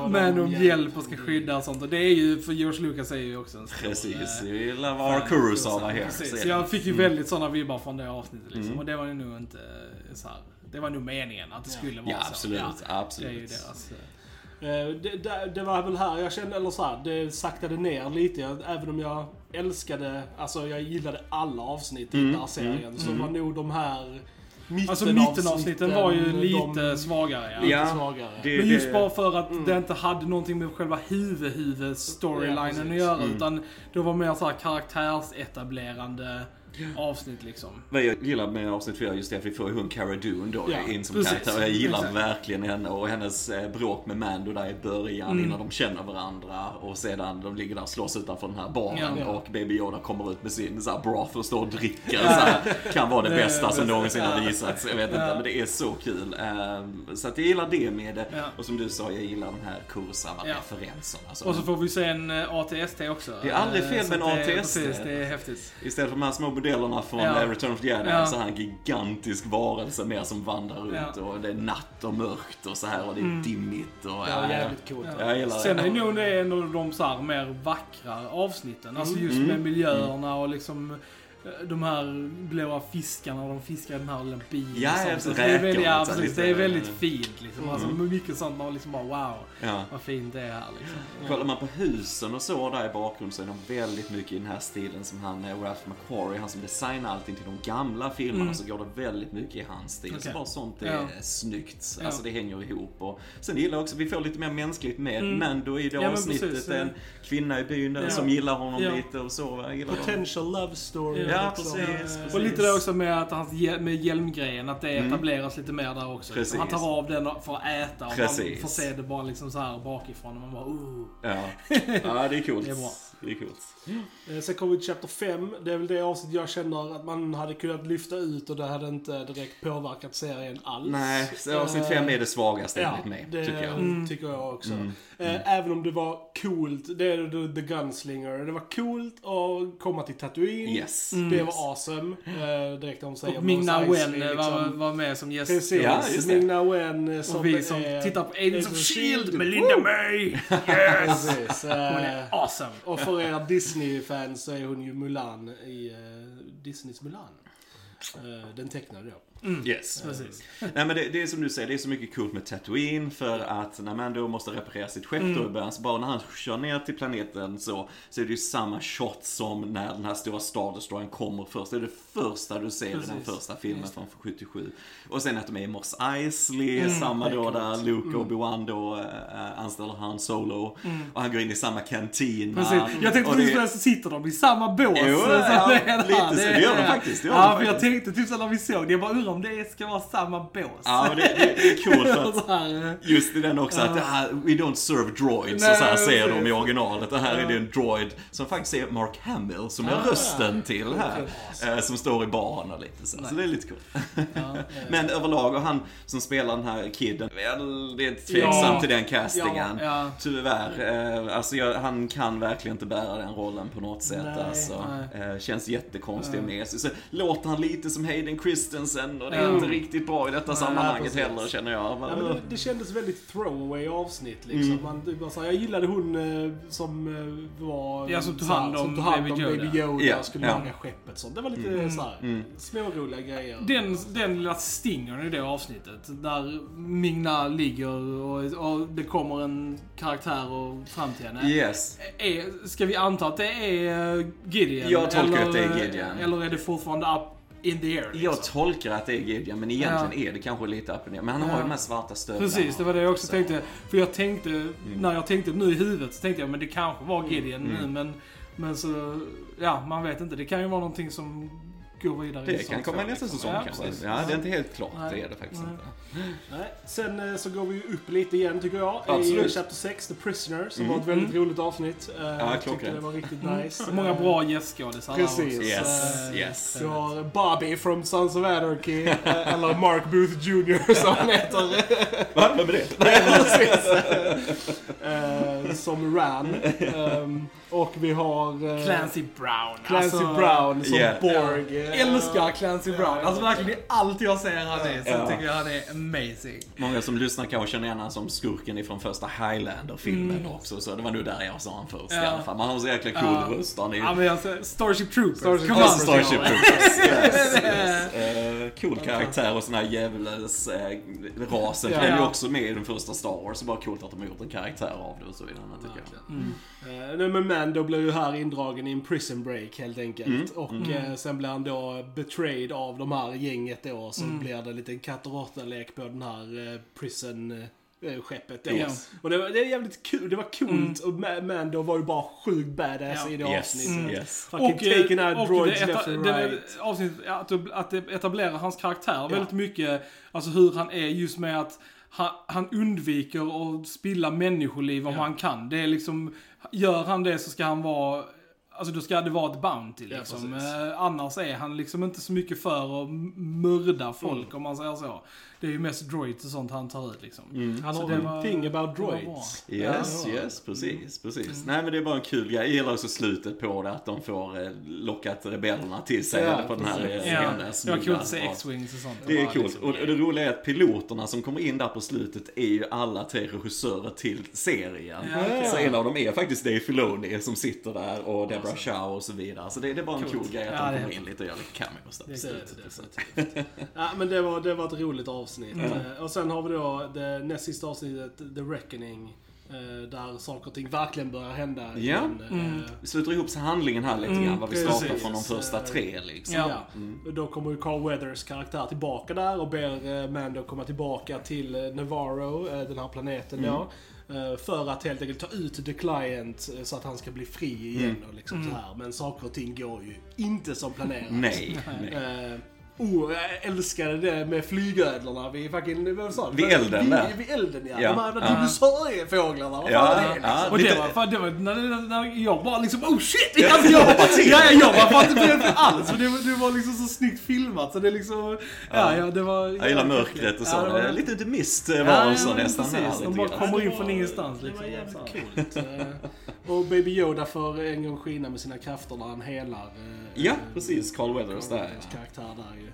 Och
men om hjälp och ska skydda och sånt. Och det är ju, för George Lucas är ju också en stor,
Precis,
eh,
vi gillar våra Kurosawa här.
Precis, jag fick ju väldigt sådana vibbar från det avsnittet liksom.
Mm.
Och det var ju nog inte eh, så här. Det var nog meningen att det skulle vara
Ja,
så.
absolut,
Det är ju
absolut.
deras... eh,
Det, det, det var väl här jag kände, eller så här, det saktade ner lite. Jag, även om jag älskade, alltså jag gillade alla avsnitt i
Mm,
den här serien. Så var nog de här
Alltså mittenavsnitten var ju lite
de,
svagare ja.
lite svagare.
det-
Men just
det-
bara för att
Mm.
det inte hade någonting med själva huvud-huvud-storylinen
Ja,
att göra.
Mm.
Utan det var mer så här karaktärsetablerande avsnitt liksom.
Vad jag gillar med avsnitt 4 just det att vi får hon Cara Dune då
Ja,
in som
precis.
karaktär. Och jag gillar
Exakt.
verkligen henne och hennes eh, bråk med Mando där i början
Mm.
innan de känner varandra. Och sedan de ligger där och slåss utanför den här baren
Ja, ja.
och Baby Yoda kommer ut med sin så här, broth och står och dricker. Så här, kan vara det bästa som någonsin har
Ja.
visats. Jag vet inte,
Ja.
men det är så kul. Ehm, Så att jag gillar det med det.
Ja.
Och som du sa, jag gillar de här
Ja.
Kurosawa-referenserna. Alltså,
Och så får vi se en eh, ATST också.
Det är aldrig fel
Eh,
med en ATST.
Precis, det är häftigt.
Istället för de här små modellerna från
Ja.
Return of the Jedi
Ja.
så är han en gigantisk varelse mer som vandrar runt
Ja. Mm.
och det är natt och mörkt och så här och det är dimmigt och ja,
jävligt coolt.
Ja.
Jag gillar
Sen
det.
är nog det en av de så här mer vackra avsnitten. Alltså just
Mm.
med miljöerna och liksom de här blåa fiskarna och de fiskar i den här lilla bilen.
Ja,
och
ja,
sånt.
så
det, är väldigt,
och
ja,
så
precis,
lite-
det är väldigt fint liksom.
Mm.
Alltså mycket sånt man liksom bara wow,
Ja.
vad fint det är här liksom.
Kollar man på husen och så där i bakgrunden så är de väldigt mycket i den här stilen som han, eh, Ralph McQuarrie, han som designar allting till de gamla filmerna,
Mm.
så går det väldigt mycket i hans stil. Så
Okej.
bara sånt är
Ja.
snyggt.
Ja.
Alltså det hänger ihop. Och sen gillar jag också, vi får lite mer mänskligt med
Mm.
Mando i det
Ja,
avsnittet.
precis.
En kvinna i byn där
Ja.
som gillar honom
Ja.
lite och så.
Potential love story.
Ja, precis,
Eh,
precis.
Och lite det också med att hans med hjälmgrejen, att det
Mm.
etableras lite mer där också.
Precis.
Han tar av den för att äta och
Precis.
man får se det bara liksom så här bakifrån och man bara oh.
Ja. ja, det är coolt.
Det är bra.
Det är coolt.
Eh, Sen kommer vi till Chapter 5. Det är väl det avsnitt jag känner att man hade kunnat lyfta ut och det hade inte direkt påverkat serien alls.
Nej, avsnitt fem är det svagaste
Ja,
enligt mig,
det
tycker jag.
Mm.
tycker jag också.
Mm.
Eh, Även om det var coolt, det är The, the Gunslinger. Det var coolt att komma till Tatooine.
Yes.
Mm.
Det var awesome. Eh, direkt om säger
Och Ming-Na Wen eh, var,
liksom.
var med som gäst.
Precis.
Ja.
Ming-Na Wen eh, som
Och vi som
är-
tittar på Agents of Shield
S.H.I.E.L.D.
med Linda May! Yes!
Precis.
Hon
eh,
är awesome.
Och för er Disney-fans så är hon ju Mulan i eh, Disneys Mulan. Eh, den tecknade då.
Yes.
Precis.
Nej men det, det är som du säger, det är så mycket coolt med Tatooine för att när man då måste reparera sitt skepp då i början, så bara när han kör ner till planeten så, så är det ju samma shot som när den här stora Star Destroyern kommer först. Det är det första du ser i den
Precis.
första filmen från 77. Och sen att de är i Mos Eisley, samma då där Luke och Obi-Wan då äh, anställer Han Solo. Och han går in i samma kantina.
Precis. Jag tänkte precis
det-
så sitter de i samma bås.
Jo,
så
ja,
det är
lite så. Det gör de faktiskt, det gör
ja,
de
för jag
faktiskt.
tänkte typ så när vi såg det, jag bara undrar om det ska vara samma bås.
Ja, men det, det, det är coolt att Just i den också att ah, we don't serve droids
Nej,
och så här säger de i originalet. Och här är
Ja.
det en droid som faktiskt är Mark Hamill som är
Ah.
rösten till här. eh, Som står i baren och lite så. Så det är lite coolt.
ja.
Men överlag, och han som spelar den här kidden, väldigt tveksam
Ja.
till den castingen.
Ja.
Tyvärr. Eh, alltså jag, han kan verkligen inte bära den rollen på något sätt.
Nej,
alltså.
nej.
Eh, känns jättekonstig med sig. Så låter han lite som Hayden Christensen och det är
Ja.
inte riktigt bra i detta sammanhanget heller känner jag.
Ja, men det, det kändes väldigt throwaway avsnitt liksom.
Mm.
Man, var så jag gillade hon eh, som eh, var...
Ja, som tog hand om
tog hand
Baby
om
Yoda.
Baby Yoda
Ja,
och skulle
ja.
laga skeppet. Sånt. Det var lite
Mm.
så här,
Mm.
småroliga grejer.
Den, den lilla stingern i det avsnittet, där Mingna ligger och, och det kommer en karaktär och fram till henne.
Yes.
Är, ska vi anta att det är Gideon?
Jag tolkar
eller,
att det är Gideon.
Eller är det fortfarande up in the air? Liksom?
Jag tolkar att det är Gideon, men egentligen är det kanske lite ner. Men han har
Ja.
ju de här svarta stövlarna.
Precis, det var det jag också
Så.
tänkte. För jag tänkte, när jag tänkte nu i huvudet så tänkte jag men det kanske var Gideon nu
Mm.
men, men så, ja man vet inte. Det kan ju vara någonting som går vidare i
Det kan komma
två,
nästa
liksom.
säsong
ja,
kanske.
precis.
Ja, det är inte helt klart.
Nej.
Det är det faktiskt
Nej.
inte.
Nej. Sen eh, så går vi ju upp lite igen tycker jag. I
Absolut.
Chapter 6, The Prisoner, som
Mm.
var ett väldigt roligt avsnitt. Uh, jag tyckte det var riktigt nice.
Så många bra gästskådisar där
Precis.
också.
Yes,
Eh,
yes.
Du har Bobby from Sons of Anarchy, eh, eller Mark Booth Jr som han heter.
Va? Vem är det?
Precis. Eh, eh, som Ran. Ehm, och vi har eh,
Clancy Brown.
Clancy
alltså,
Brown som
Yeah.
Borg.
Älskar Clancy Brown. Alltså verkligen i allt jag ser han är så
Ja.
tycker jag han är amazing.
Många som lyssnar kanske känner igen honom som skurken ifrån första Highlander-filmen
Mm.
också. Så det var nog där jag sa han först
Ja.
i alla fall. Man har så jäkla cool
Ja.
röst. Han är ju
Ja men alltså, Starship Troopers.
Starship
Come on.
Starship Troopers. Yes, yes. Eh, cool karaktär och sån här djävules eh, rasen.
Ja.
det är ju också med i den första Star Wars. Så bara coolt att de har gjort en karaktär av det och så vidare tycker jag.
Eh, nej, men Mando blir ju här indragen i en prison break helt enkelt.
Mm.
Och eh, sen blir han då betrayed av de här gänget då. Så blir det en liten katt och råtta-lek på den här eh, prison skeppet då.
Yes.
Och det var, det är jävligt kul, det var coolt och Ma- Mando var ju bara sjukt badass
Ja.
i det
Yes,
avsnittet.
yes.
Fucking
eh,
taking out
och
droids
det,
left and
det,
right.
avsnitt, att, det- att det etablerar hans karaktär väldigt mycket. Alltså hur han är just med att han, han undviker att spilla människoliv om
Ja.
han kan. Det är liksom, gör han det så ska han vara Alltså då ska det vara ett bounty
Ja,
liksom.
precis.
Eh, annars är han liksom inte så mycket för att mörda folk
Mm.
om man säger så. Det är ju mest droids och sånt han tar ut liksom.
Han
Så
har en
var-
thing about droids.
Yes,
Ja.
yes, precis, precis. Nej men det är bara en kul grej. Jag gillar också slutet på det, att de får eh, lockat rebellerna till sig
Ja,
på den här
precis.
eh,
Ja, det var kul att se
Ja.
X-Wings och sånt.
Det är coolt.
liksom-
Och det roliga är att piloterna som kommer in där på slutet är ju alla tre regissörer till serien.
Ja, okej.
Så en av dem är faktiskt Dave Filoni som sitter där och Deborah Chow och så vidare. Så det, det är bara en cool grej att
Ja,
de kommer in lite och gör lite cameos där på slutet.
ja, men det var, det var ett roligt avsnitt. Eh, Och sen har vi då det näst sista avsnittet, The Reckoning. eh, Där saker och ting verkligen börjar hända.
Ja.
igen. Eh,
Mm.
Vi sluter ihop handlingen här lite
Mm,
grann, vad vi startar
precis.
från de första
Eh,
tre liksom.
Ja.
Och Då kommer ju Carl Weathers karaktär tillbaka där och ber eh, Mando komma tillbaka till eh, Navarro, eh, den här planeten då. Eh, För att helt enkelt ta ut The Client eh, så att han ska bli fri igen och liksom så här. Men saker och ting går ju inte som planerat.
Nej, nej.
Oh, jag älskade det med flygödlorna vid fucking, vad sa du?
Vid elden
vid,
där.
Vid elden ja.
Ja.
De här
Ja.
dinosauriefåglarna, vad fan
Ja,
är det?
ja.
Och det var, fan, det var när, när, när jag bara liksom oh shit! Alltså, jag,
till.
ja, ja, jag bara fattade inte alls. För det, var- det var liksom så snyggt filmat så det liksom, ja, ja det var...
Jag gillar mörkret och så.
Ja, det var-
Lite The Mist eh,
Ja,
var
ja, men
nästan
precis. De bara
grann.
kommer
det
in från ingenstans,
Det
liksom.
var jävligt
Så.
coolt. Eh, och Baby Yoda får en gång skina med sina krafter när han helar. eh,
Ja, precis. Carl Weathers där.
Karaktär där ju.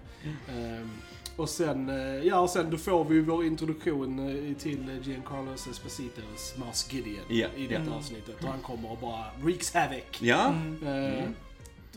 Ehm, och sen, eh, ja och sen då får vi vår introduktion eh, till eh, Giancarlo Espositos Mouse Gideon
Ja,
i detta avsnittet. Och han kommer och bara wreaks havoc.
Ja,
Eh,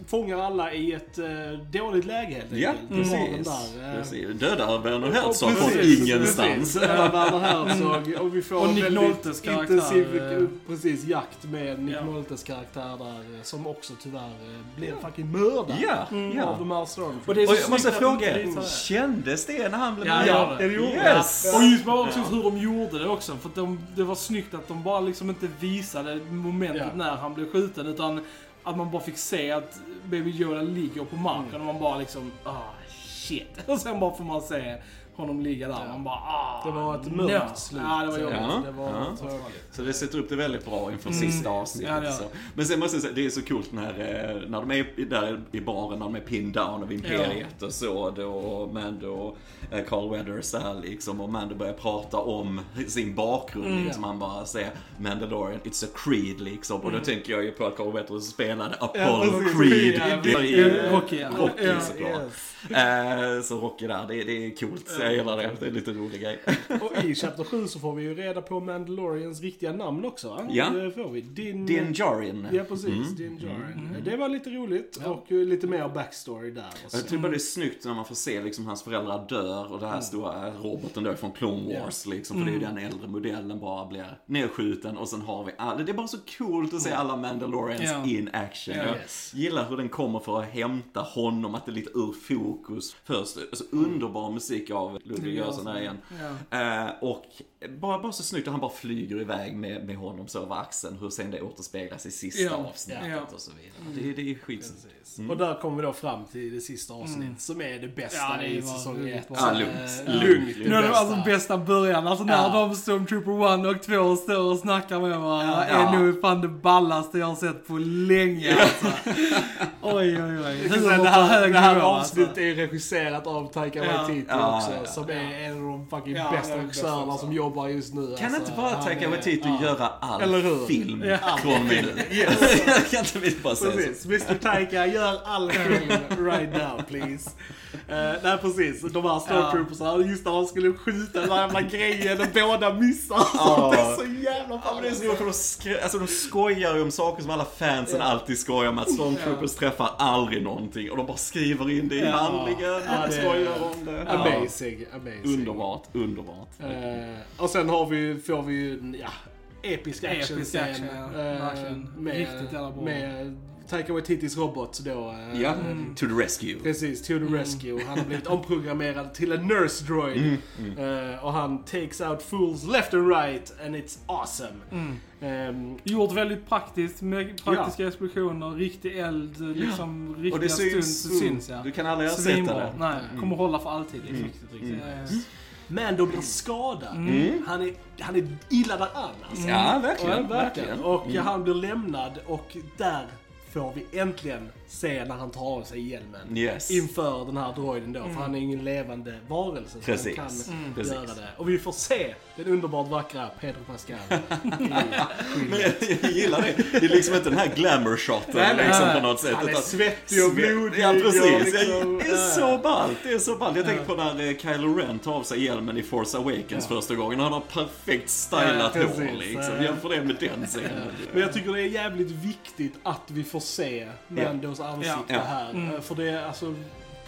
Fångar alla i ett eh, dåligt läge helt
ja
enkelt. I baren
precis.
där. eh,
precis. Dödar Werner Herzog från ingenstans.
precis. Ja, Werner Herzog. Och vi får
Och
en
Nick
väldigt
karaktär,
intensiv
eh,
precis, jakt med Nick
Ja.
Noltes karaktär där. eh, Som också tyvärr eh, blir fucking mördad.
Ja,
Av
ja.
de här Stormtroopers.
Och det är så
Och jag måste fråga,
det.
kändes det när han blev
Ja,
mördad?
ja,
det gjorde
Yes!
det.
Och just bara också hur de gjorde det också. För att de, det var snyggt att de bara liksom inte visade momentet
Ja.
när han blev skjuten. Utan att man bara fick se att Baby Yoda ligger på marken och man bara liksom ah shit. Och sen bara får man se honom ligga där. Man bara ah
Det var ett
no.
mörkt slut.
Ja, det var jobbigt.
Ja,
Det var
ja. Så det sätter upp det väldigt bra inför
Mm.
sista avsnittet.
Ja.
Men sen måste jag säga, det är så coolt när, eh, när de är där i baren, när de är pinned down av Imperiet och så. Då, och Mando och eh, Carl Weathers där liksom. Och Mando börjar prata om sin bakgrund
Mm.
liksom. Han bara säger Mandalorian, it's a creed liksom. Och då tänker jag ju på att Carl Weathers spelade
Ja,
Apollo. Creed.
Ja,
det- ju
Rocky, ja.
Rocky
Ja.
såklart.
Yes.
Eh, så Rocky där, det, det är coolt. Jag gillar det. Det är lite rolig grej.
Och i Chapter 7 så får vi ju reda på Mandalorians riktiga namn också va?
Ja.
Det får vi. Din...
Din Jarin.
Ja precis,
Mm.
Din Djarin. Det var lite roligt och eh, lite mer backstory där. Och så.
Jag tycker bara det är snyggt när man får se liksom hans föräldrar dör och det här stora roboten då från Clone Wars liksom. För det är ju den äldre modellen bara blir nedskjuten och sen har vi alla. Det är bara så coolt att se alla Mandalorians
Ja.
in action.
Ja.
Jag
Yes.
gillar hur den kommer för att hämta honom, att det är lite ur fokus. Först, alltså underbar musik av Ludwig Göransson där igen.
Ja.
Eh, och bara, bara så snyggt att han bara flyger iväg med, med honom så över axeln. Hur sen det återspeglas i sista
Ja.
avsnittet
Ja.
och så vidare. Det, det är skit.
Precis. Och där kommer vi då fram till det sista avsnittet som är det bästa
Ja, det
i säsong
väldigt
1.
bra.
Ja, lugnt.
lugnt.
Nu är det alltså bästa början, alltså när
Ja.
de Stormtrooper 1 och 2 står och snackar med varandra
Ja.
är nog fan det ballaste jag har sett på länge alltså. Oj oj oj.
Det här, det här
nivå
avsnittet
alltså.
är regisserat av Taika. Waititi
Ja,
också.
ja, ja.
som är en av de fucking
Ja,
bästa
är
regissörerna som jobbar jobbar just nu.
Kan
alltså,
inte bara Taika Waititi
ja.
göra all
Eller hur?
film
Ja.
från nu? kan inte vi bara säga så?
Precis, Mr Taika gör all film right now please. Uh, nej precis, de här Stormtroopersarna, just när han skulle skjuta den där jävla grejen och båda missar.
Ja.
Det är så jävla
Ja, men det är så roligt de, alltså, de skojar ju om saker som alla fansen alltid skojar om. Att Stormtroopers träffar aldrig någonting. Och de bara skriver in det i
Ja.
handlingen.
Ja, det
skojar om det. Ja.
Amazing, amazing.
Underbart, underbart.
Eh, och sen har vi, får vi ju en ja, episk action
Episk action, ja.
eh,
Verkligen.
med,
Riktigt jävla bra.
med Taika Waititis robot då. eh,
Ja, to the rescue.
Precis, to the
Mm.
rescue. Han har blivit omprogrammerad till en nurse droid.
Mm,
Eh, och han takes out fools left and right and it's awesome.
Mm.
Ehm,
Gjort väldigt praktiskt med praktiska explosioner, riktig eld, liksom
Och det
riktiga
syns.
stunts syns ja.
Du kan aldrig ersätta
Svinbra.
det.
Nej, kommer hålla för alltid. Liksom.
Mm.
Riktigt, riktigt. Eh,
men då blir skadad.
Mm.
Han, är, han är illa däran alltså.
Ja, verkligen.
verkligen.
verkligen.
Och
Mm.
han blir lämnad och där får vi äntligen se när han tar av sig hjälmen.
Yes.
Inför den här droiden då, för han är ingen levande varelse. Så
Precis.
han kan
Mm. Precis.
göra det. Och vi får se den underbart vackra Pedro Pascal.
Men jag, jag gillar det. Det är liksom inte den här glamour-shoten liksom, på något sätt.
Han är svettig och blodig.
Ja, precis.
liksom,
det är
ja.
så ballt. Det är så ballt. Jag tänker på när eh, Kylo Ren tar av sig hjälmen i Force Awakens första gången. Han har perfekt stylat
Ja,
hår
precis.
liksom.
Ja.
Jämför det med den scenen.
Men jag tycker det är jävligt viktigt att vi får se Mandos ansikte
Ja.
här.
Mm.
Eh, För det är alltså,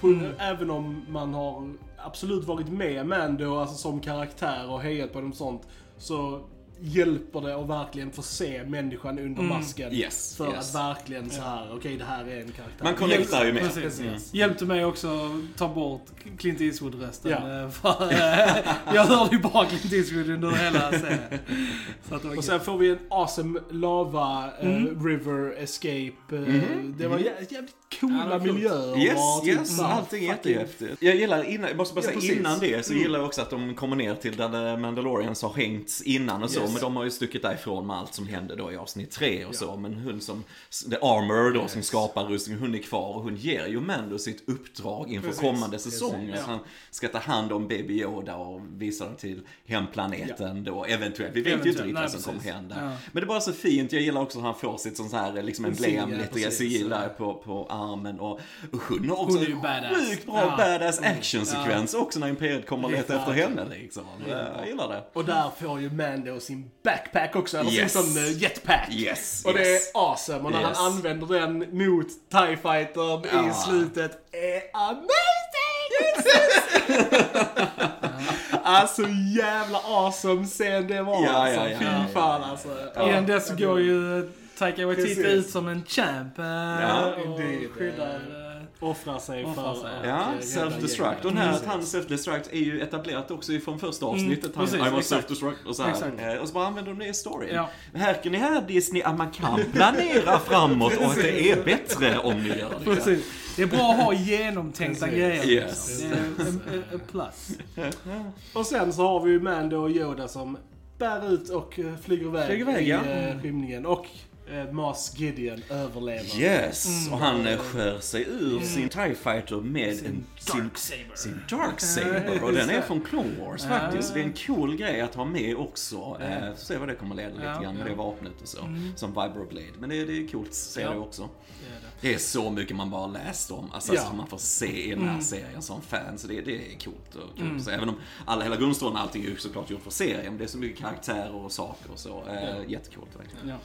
på, även om man har absolut varit med Mando alltså, som karaktär och hejat på dem och sånt, så hjälper det att verkligen få se människan under masken.
Mm. Yes,
För
yes.
att verkligen så här, okej det här är en karaktär.
Man connectar ju med.
Precis.
Mm.
Hjälpte mig också att ta bort Clint Eastwood-rösten.
Ja.
eh, För, eh, jag hörde ju bara Clint Eastwood under hela serien.
Och sen får vi en awesome lava eh,
Mm.
river escape.
Mhm.
Det var jä- jävligt
Ja,
coola
coolt.
miljöer.
Yes,
och typ
yes,
här
allting är jättehäftigt. Jag gillar innan, jag måste bara
Ja,
säga
precis.
innan det så
Mm.
gillar jag också att de kommer ner till där Mandalorians har hängts innan och så.
Yes.
Men de har ju stuckit därifrån med allt som hände då i avsnitt tre och så. Men hon som, The Armor då som
Yes.
skapar rustningen, hon är kvar och hon ger ju Mando sitt uppdrag inför
Precis,
kommande
precis,
säsonger.
ja.
Så han ska ta hand om Baby Yoda och visa dem till hemplaneten då eventuellt. Vi vet ju inte
Eventuellt,
riktigt vad som kommer
precis.
hända.
Ja.
Men det är bara så fint, jag gillar också att han får sitt sånt här liksom emblem, lite
precis.
sigill där på, på armen. Och, och hon har också
Hon
en sjukt bra
Ja.
badass actionsekvens också när Imperiet kommer och letar efter henne liksom. Jag gillar det.
Och där får ju Mando sin backpack också, eller
Yes.
sin sån eh, jetpack.
Yes,
Och det
yes.
är awesome. Och när
Yes.
han använder den mot TIE Fightern i
Ja.
slutet är amazing! alltså jävla awesome scen det var
Ja,
alltså.
ja, ja,
Fy
ja,
fan
ja,
alltså.
Innan dess går ju Taika Waititi ut som en champ. eh,
Ja,
och
indeed.
skyddar...
Offrar sig
Offrar
för
sig.
att,
Ja,
eh,
self-destruct. Och den här att han self-destruct är ju etablerat också ifrån första avsnittet. han,
precis,
I was
exakt.
self-destruct och så här. Eh, Och så bara använder de det i storyn.
Ja.
Märker ni här Disney att man kan planera framåt och att det är bättre om ni gör det.
Precis. Det är bra att ha genomtänkta
Precis.
grejer.
Yes.
Det är en, en, en plus.
Och sen så har vi ju Mando och Yoda som bär ut och eh, flyger iväg,
Flyger iväg,
i
ja.
eh, rymningen. Och eh, Mars Gideon överlever.
Yes, och han eh, skär sig ur sin TIE Fighter med en, sin,
Darksaber.
sin Darksaber. Och den är från Clone Wars faktiskt. Det är en cool grej att ha med också. Eh, får se vad det kommer leda lite grann med det vapnet och så. Som Vibroblade. Men det, det är coolt att se det också.
Det det.
Är så mycket man bara läst om, alltså
Ja.
som man får se i den här serien som fan. Så det, det är coolt och kul. Så även om alla, hela grundstoryn, allting är ju såklart gjort för serien. Men det är så mycket karaktärer och saker och så. Eh, Jättecoolt verkligen.
Ja.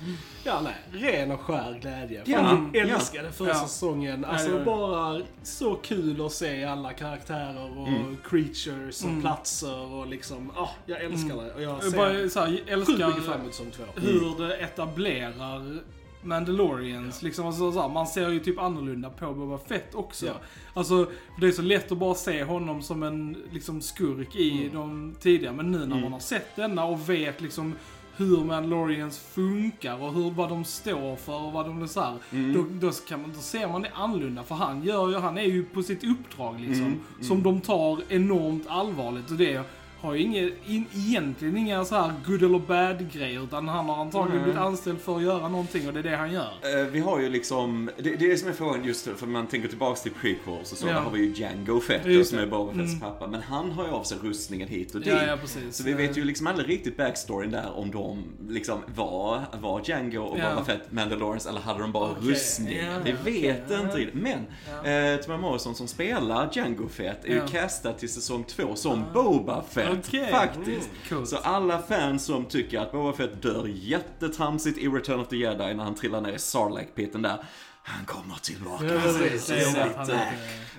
Ja, nej. Ren och skär glädje.
Ja,
Fan,
ja.
älskade förra
Ja.
säsongen.
Ja,
Alltså
ja, ja.
bara så kul att se alla karaktärer och
Mm.
creatures och platser och liksom, ah, jag älskar det. Och jag
Jag
ser
bara så här, jag
sjukt mycket fram
älskar
emot säsong två.
hur det etablerar Mandalorians. Liksom, alltså, så här, man ser ju typ annorlunda på Boba Fett också.
Ja.
Alltså, det är så lätt att bara se honom som en liksom, skurk i
Mm.
de tidigare. Men nu när man har sett denna och vet liksom hur Mandalorians funkar och hur, vad de står för och vad de är så här,
Mm.
då, då, kan man, då ser man det annorlunda. För han gör ju, han är ju på sitt uppdrag liksom.
Mm,
Som de tar enormt allvarligt. Och det har ju inget, in, egentligen inga så här good eller bad grejer utan han har antagligen
Nej.
blivit anställd för att göra någonting och det är det han gör.
Eh, Vi har ju liksom, det, det är det som är frågan just för man tänker tillbaks till prequels och så,
Ja.
där har vi ju Django Fett som är Boba Fetts
Mm.
pappa. Men han har ju av sig rustningen hit och dit.
Ja, ja, precis.
Så vi vet ju liksom aldrig riktigt backstoryn där om de liksom var, var Django och
Ja.
Boba Fett Mandalorians eller hade de bara
Okej,
rustningen?
ja,
vi vet
okej,
inte riktigt. Men
Ja.
eh, Tamara Morrison som spelar Django Fett är ju
Ja.
Castad till säsong två som Boba Fett.
Okej.
Faktiskt.
Mm.
Så alla fans som tycker att Boba Fett dör jättetramsigt i Return of the Jedi när han trillar ner i Sarlacc-piten där. Han kommer tillbaka.
Ja, precis.
Det är det han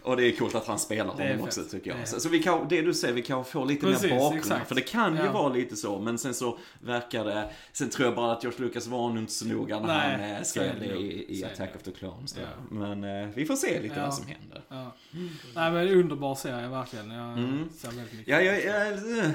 Och det är coolt att han spelar honom också tycker jag. Så, så vi kan, det du säger, vi kan få lite
Precis,
mer bakgrund.
exakt.
För det kan ju
Ja.
vara lite så, men sen så verkar det... Sen tror jag bara att George Lucas var nog inte så noga när
Nej,
han eh, skrev
det
i, i Attack of the Clones.
Ja.
Men eh, vi får se lite vad som händer.
Ja. Nej men underbar serie verkligen. Jag
Mm.
ser väldigt mycket.
Ja, jag, jag,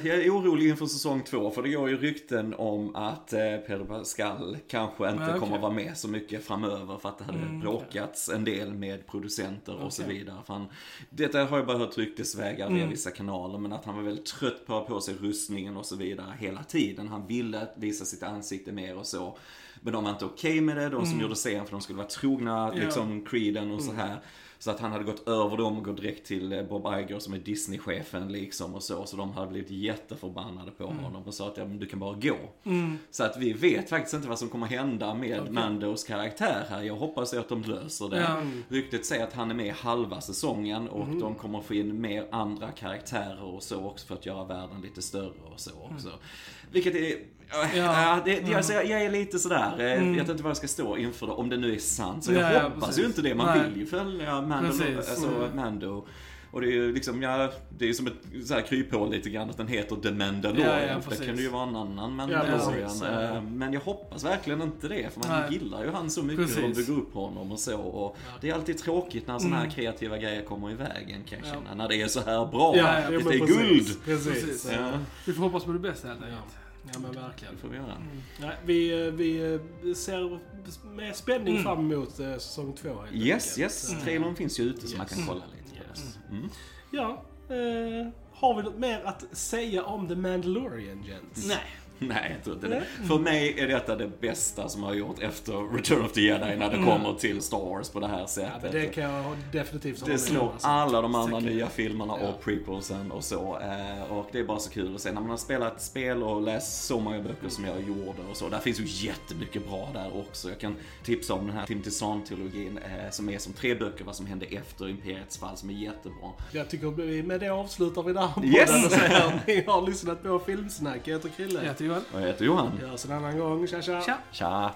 jag är orolig inför säsong två, för det går ju rykten om att eh, Pedro Pascal kanske inte
okej.
kommer vara med så mycket framöver för att det hade
Mm,
bråkats en del med producenter och så
Okej.
vidare. För han, detta har jag bara hört ryktesvägar via
Mm.
vissa kanaler, men att han var väldigt trött på att ha på sig rustningen och så vidare hela tiden. Han ville visa sitt ansikte mer och så. Men de var inte okej med det, de som gjorde serien, för de skulle vara trogna
Mm. Mm.
liksom Creeden och så här. Så att han hade gått över dem och gått direkt till eh, Bob Iger som är Disney-chefen liksom och så. Så de hade blivit jätteförbannade på honom och sa att ja, men du kan bara gå.
Mm.
Så att vi vet faktiskt inte vad som kommer hända med Mandos karaktär här. Jag hoppas att de löser det.
Ja.
Ryktet säger att han är med i halva säsongen och de kommer få in mer andra karaktärer och så också för att göra världen lite större och så också. Vilket är... Ja,
Ja.
det, det, alltså, jag, jag är lite sådär, eh, jag vet inte vad jag ska stå inför det, om det nu är sant. Så jag
Ja, ja,
hoppas
precis.
ju inte det, man
Nej.
vill ju följa Mando,
Precis.
alltså,
Mm.
Mando. Och det är ju liksom, ja, det är som ett så här kryphål lite grann att den heter The Mandalorian.
Ja, ja,
för det kan ju vara en annan
Ja,
Mandalorian.
precis.
Eh, Men jag hoppas verkligen inte det, för man
Nej.
gillar ju han så mycket och de
Precis.
bygger upp honom och så. Och det är alltid tråkigt när sådana här kreativa grejer kommer i vägen kan jag
Mm. Ja.
känna. När det är så här bra.
Ja, ja,
det är
precis.
guld.
Precis.
Ja,
Vi får hoppas på det bästa helt
Ja.
enkelt.
Ja, men verkligen.
det får vi göra.
Nej, vi, eh, vi eh, ser med spänning
Mm.
fram emot eh, säsong två. helt
Yes, yes.
Eh,
Trailern finns ju ute så
Yes.
man kan kolla lite på
Yes.
det. Mm.
Ja, eh, har vi något mer att säga om The Mandalorian, gents?
Nej.
Nej, jag tror inte det. För mig är detta det bästa som har gjort efter Return of the Jedi när det kommer till Star Wars på det här
Mm. Ja,
sättet.
men det kan jag definitivt hålla
Det
med om,
slår
alltså.
alla de andra
Säkert.
nya filmerna
Ja.
och prequelsen och så. Eh, Och det är bara så kul att se. När man har spelat spel och läst så många böcker som jag gjorde och så. Där finns ju jättemycket bra där också. Jag kan tipsa om den här Timothy Zahn-trilogin eh, som är som tre böcker vad som hände efter Imperiets fall som är jättebra.
Jag tycker vi med det avslutar vi där
Yes!
och säger ni har lyssnat på Filmsnack. Jag heter Krille.
Johan.
Och jag heter Johan.
Vi hörs en annan gång. Tja, tja.
Tja.
Tja!